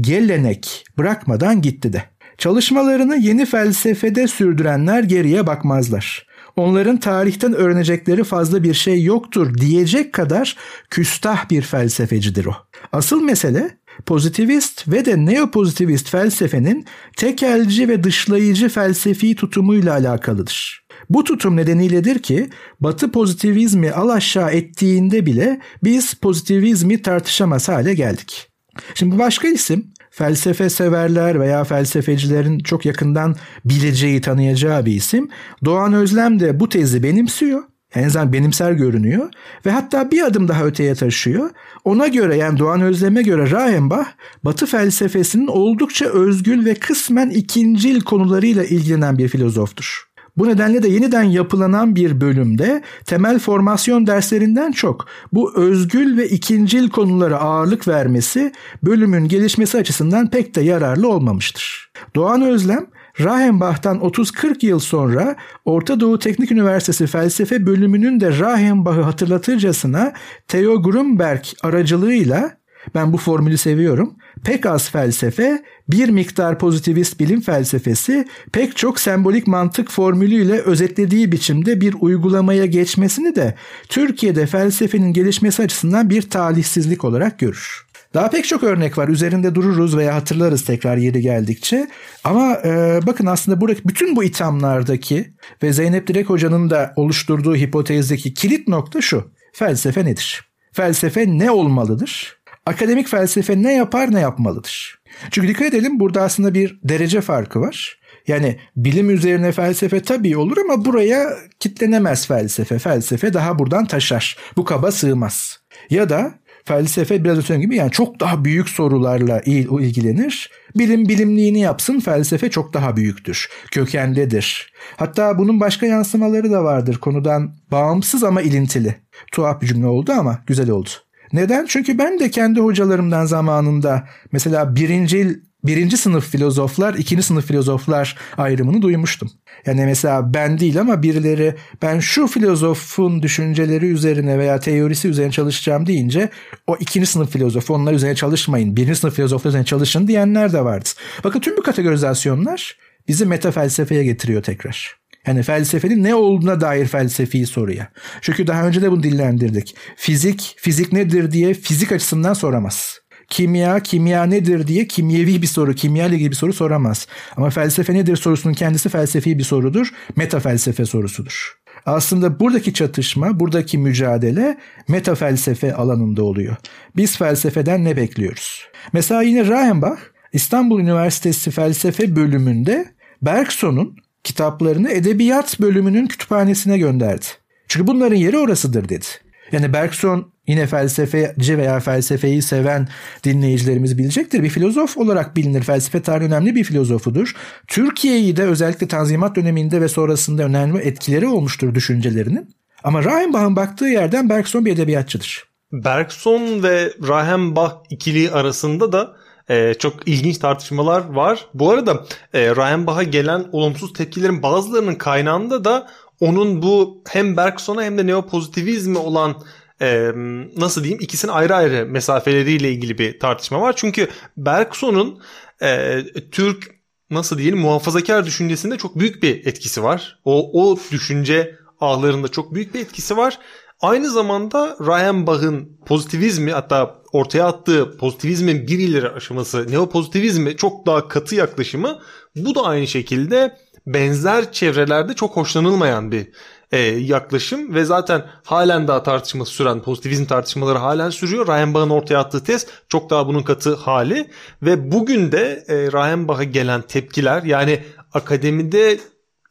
gelenek bırakmadan gitti de. Çalışmalarını yeni felsefede sürdürenler geriye bakmazlar. onların tarihten öğrenecekleri fazla bir şey yoktur diyecek kadar küstah bir felsefecidir o. Asıl mesele pozitivist ve de neopozitivist felsefenin tekelci ve dışlayıcı felsefi tutumuyla alakalıdır. Bu tutum nedeniyledir ki Batı pozitivizmi al aşağı ettiğinde bile biz pozitivizmi tartışamaz hale geldik. Şimdi başka isim felsefe severler veya felsefecilerin çok yakından bileceği, tanıyacağı bir isim. Doğan Özlem de bu tezi benimsiyor. En azından benimser görünüyor ve hatta bir adım daha öteye taşıyor. Ona göre yani Doğan Özlem'e göre Rahenbach Batı felsefesinin oldukça özgül ve kısmen ikincil konularıyla ilgilenen bir filozoftur. Bu nedenle de yeniden yapılanan bir bölümde temel formasyon derslerinden çok bu özgül ve ikincil konulara ağırlık vermesi bölümün gelişmesi açısından pek de yararlı olmamıştır. Doğan Özlem Rahenbach'tan 30-40 yıl sonra Orta Doğu Teknik Üniversitesi felsefe bölümünün de Rahenbach'ı hatırlatırcasına Theo Grunberg aracılığıyla ben bu formülü seviyorum. Pek az felsefe, bir miktar pozitivist bilim felsefesi pek çok sembolik mantık formülüyle özetlediği biçimde bir uygulamaya geçmesini de Türkiye'de felsefenin gelişmesi açısından bir talihsizlik olarak görür. Daha pek çok örnek var. Üzerinde dururuz veya hatırlarız tekrar yeri geldikçe. Ama e, bakın aslında buradaki bütün bu ithamlardaki ve Zeynep Direk Hoca'nın da oluşturduğu hipotezdeki kilit nokta şu. Felsefe nedir? Felsefe ne olmalıdır? Akademik felsefe ne yapar ne yapmalıdır? Çünkü dikkat edelim burada aslında bir derece farkı var. Yani bilim üzerine felsefe tabii olur ama buraya kitlenemez felsefe. Felsefe daha buradan taşar. Bu kaba sığmaz. Ya da felsefe biraz önce gibi yani çok daha büyük sorularla il, ilgilenir. Bilim bilimliğini yapsın felsefe çok daha büyüktür. Kökendedir. Hatta bunun başka yansımaları da vardır konudan bağımsız ama ilintili. Tuhaf bir cümle oldu ama güzel oldu. Neden? Çünkü ben de kendi hocalarımdan zamanında mesela birinci birinci sınıf filozoflar, ikinci sınıf filozoflar ayrımını duymuştum. Yani mesela ben değil ama birileri ben şu filozofun düşünceleri üzerine veya teorisi üzerine çalışacağım deyince o ikinci sınıf filozofu onlar üzerine çalışmayın. Birinci sınıf filozoflar üzerine çalışın diyenler de vardı. Bakın tüm bu kategorizasyonlar bizi meta felsefeye getiriyor tekrar. Yani felsefenin ne olduğuna dair felsefi soruya. Çünkü daha önce de bunu dillendirdik. Fizik, fizik nedir diye fizik açısından soramaz. Kimya, kimya nedir diye kimyevi bir soru, kimya ile ilgili bir soru soramaz. Ama felsefe nedir sorusunun kendisi felsefi bir sorudur. Meta felsefe sorusudur. Aslında buradaki çatışma, buradaki mücadele meta felsefe alanında oluyor. Biz felsefeden ne bekliyoruz? Mesela yine Rahenbach İstanbul Üniversitesi felsefe bölümünde Bergson'un kitaplarını edebiyat bölümünün kütüphanesine gönderdi. Çünkü bunların yeri orasıdır dedi. Yani Bergson yine felsefeci veya felsefeyi seven dinleyicilerimiz bilecektir. Bir filozof olarak bilinir. Felsefe tarihi önemli bir filozofudur. Türkiye'yi de özellikle Tanzimat döneminde ve sonrasında önemli etkileri olmuştur düşüncelerinin. Ama Rahenbach'ın baktığı yerden Bergson bir edebiyatçıdır. Bergson ve Rahenbach ikili arasında da e, çok ilginç tartışmalar var. Bu arada e, Ryan Bach'a gelen olumsuz tepkilerin bazılarının kaynağında da onun bu hem Bergson'a hem de neopozitivizme olan e, nasıl diyeyim ikisinin ayrı ayrı mesafeleriyle ilgili bir tartışma var. Çünkü Bergson'un e, Türk nasıl diyelim muhafazakar düşüncesinde çok büyük bir etkisi var. O, o düşünce ağlarında çok büyük bir etkisi var. Aynı zamanda Ryan Bach'ın pozitivizmi hatta ortaya attığı pozitivizmin bir ileri aşaması neopozitivizmi çok daha katı yaklaşımı bu da aynı şekilde benzer çevrelerde çok hoşlanılmayan bir e, yaklaşım ve zaten halen daha tartışması süren pozitivizm tartışmaları halen sürüyor. Ryan Bach'ın ortaya attığı tez çok daha bunun katı hali ve bugün de e, Ryan Bach'a gelen tepkiler yani akademide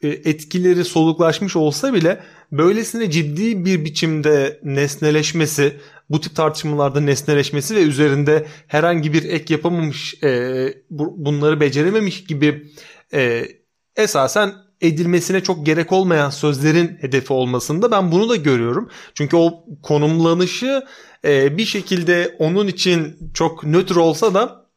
e, etkileri soluklaşmış olsa bile böylesine ciddi bir biçimde nesneleşmesi, bu tip tartışmalarda nesneleşmesi ve üzerinde herhangi bir ek yapamamış, e, bunları becerememiş gibi e, esasen edilmesine çok gerek olmayan sözlerin hedefi olmasında ben bunu da görüyorum. Çünkü o konumlanışı e, bir şekilde onun için çok nötr olsa da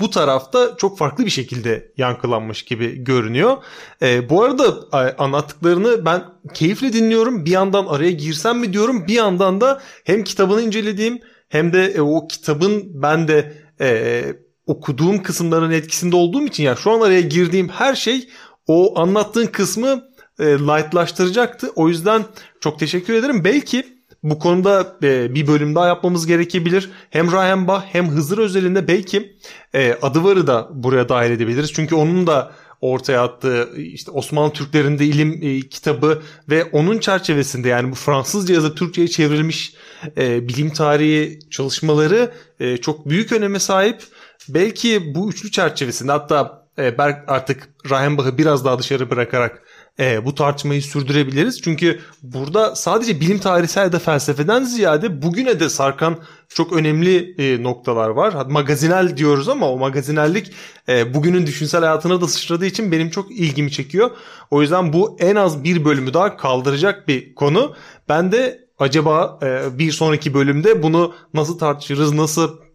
bu tarafta çok farklı bir şekilde yankılanmış gibi görünüyor. E, bu arada anlattıklarını ben keyifle dinliyorum. Bir yandan araya girsem mi diyorum. Bir yandan da hem kitabını incelediğim hem de e, o kitabın ben de e, okuduğum kısımların etkisinde olduğum için yani şu an araya girdiğim her şey o anlattığın kısmı e, lightlaştıracaktı. O yüzden çok teşekkür ederim. Belki bu konuda e, bir bölüm daha yapmamız gerekebilir. Hem Bach hem Hızır özelinde belki e, Adıvar'ı da buraya dahil edebiliriz. Çünkü onun da ortaya attığı işte Osmanlı Türklerinde ilim e, kitabı ve onun çerçevesinde yani bu Fransızca ya da Türkçe'ye çevrilmiş e, bilim tarihi çalışmaları e, çok büyük öneme sahip. Belki bu üçlü çerçevesinde hatta e, Berk artık Reichenbach'ı biraz daha dışarı bırakarak e, bu tartışmayı sürdürebiliriz. Çünkü burada sadece bilim tarihsel ya felsefeden ziyade bugüne de sarkan çok önemli e, noktalar var. Magazinel diyoruz ama o magazinellik e, bugünün düşünsel hayatına da sıçradığı için benim çok ilgimi çekiyor. O yüzden bu en az bir bölümü daha kaldıracak bir konu. Ben de acaba e, bir sonraki bölümde bunu nasıl tartışırız, nasıl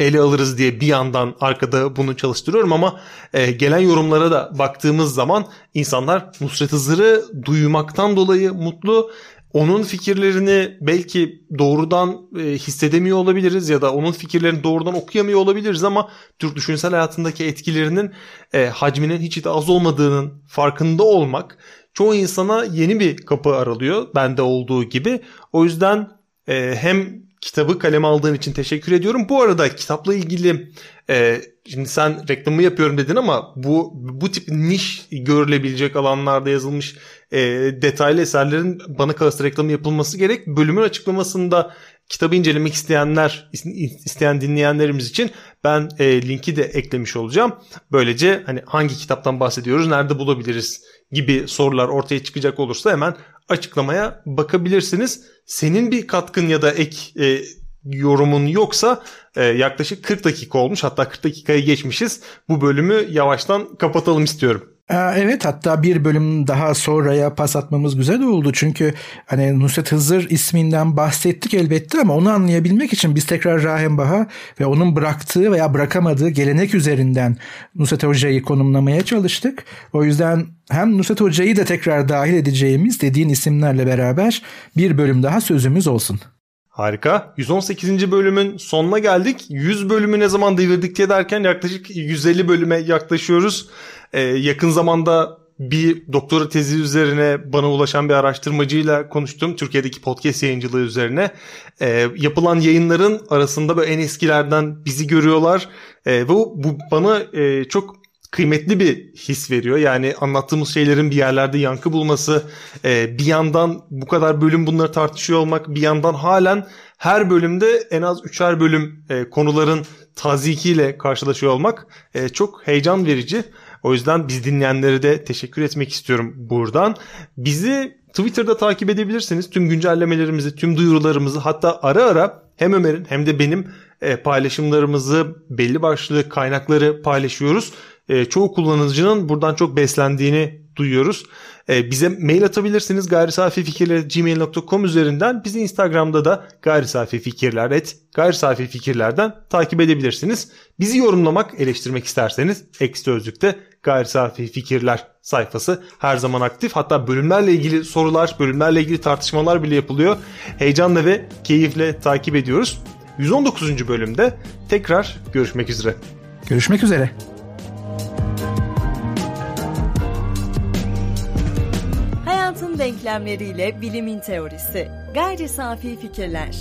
ele alırız diye bir yandan arkada bunu çalıştırıyorum ama e, gelen yorumlara da baktığımız zaman insanlar Nusret Hızır'ı duymaktan dolayı mutlu. Onun fikirlerini belki doğrudan e, hissedemiyor olabiliriz ya da onun fikirlerini doğrudan okuyamıyor olabiliriz ama Türk düşünsel hayatındaki etkilerinin e, hacminin hiç de az olmadığının farkında olmak çoğu insana yeni bir kapı aralıyor bende olduğu gibi. O yüzden e, hem kitabı kaleme aldığın için teşekkür ediyorum. Bu arada kitapla ilgili e, şimdi sen reklamı yapıyorum dedin ama bu bu tip niş görülebilecek alanlarda yazılmış e, detaylı eserlerin bana kalırsa reklamı yapılması gerek. Bölümün açıklamasında kitabı incelemek isteyenler, isteyen dinleyenlerimiz için ben e, linki de eklemiş olacağım. Böylece hani hangi kitaptan bahsediyoruz, nerede bulabiliriz gibi sorular ortaya çıkacak olursa hemen açıklamaya bakabilirsiniz. Senin bir katkın ya da ek e, yorumun yoksa e, yaklaşık 40 dakika olmuş hatta 40 dakikayı geçmişiz. Bu bölümü yavaştan kapatalım istiyorum. Evet hatta bir bölüm daha sonraya pas atmamız güzel oldu. Çünkü hani Nusret Hızır isminden bahsettik elbette ama onu anlayabilmek için biz tekrar Rahenbach'a ve onun bıraktığı veya bırakamadığı gelenek üzerinden Nusret Hoca'yı konumlamaya çalıştık. O yüzden hem Nusret Hoca'yı da tekrar dahil edeceğimiz dediğin isimlerle beraber bir bölüm daha sözümüz olsun. Harika. 118. bölümün sonuna geldik. 100 bölümü ne zaman devirdik diye derken yaklaşık 150 bölüme yaklaşıyoruz. Ee, yakın zamanda bir doktora tezi üzerine bana ulaşan bir araştırmacıyla konuştum. Türkiye'deki podcast yayıncılığı üzerine. Ee, yapılan yayınların arasında böyle en eskilerden bizi görüyorlar. Ee, bu, bu bana e, çok kıymetli bir his veriyor. Yani anlattığımız şeylerin bir yerlerde yankı bulması, e, bir yandan bu kadar bölüm bunları tartışıyor olmak, bir yandan halen her bölümde en az üçer bölüm e, konuların tazikiyle karşılaşıyor olmak e, çok heyecan verici. O yüzden biz dinleyenlere de teşekkür etmek istiyorum buradan. Bizi Twitter'da takip edebilirsiniz. Tüm güncellemelerimizi, tüm duyurularımızı hatta ara ara hem Ömer'in hem de benim paylaşımlarımızı belli başlı kaynakları paylaşıyoruz e, çoğu kullanıcının buradan çok beslendiğini duyuyoruz. E, bize mail atabilirsiniz gayrisafifikirler.gmail.com üzerinden. Bizi Instagram'da da gayrisafifikirler et gayrisafifikirlerden takip edebilirsiniz. Bizi yorumlamak, eleştirmek isterseniz Ekşi Sözlük'te Gayri Safi Fikirler sayfası her zaman aktif. Hatta bölümlerle ilgili sorular, bölümlerle ilgili tartışmalar bile yapılıyor. Heyecanla ve keyifle takip ediyoruz. 119. bölümde tekrar görüşmek üzere. Görüşmek üzere. denklemleriyle bilimin teorisi. Gayri safi fikirler.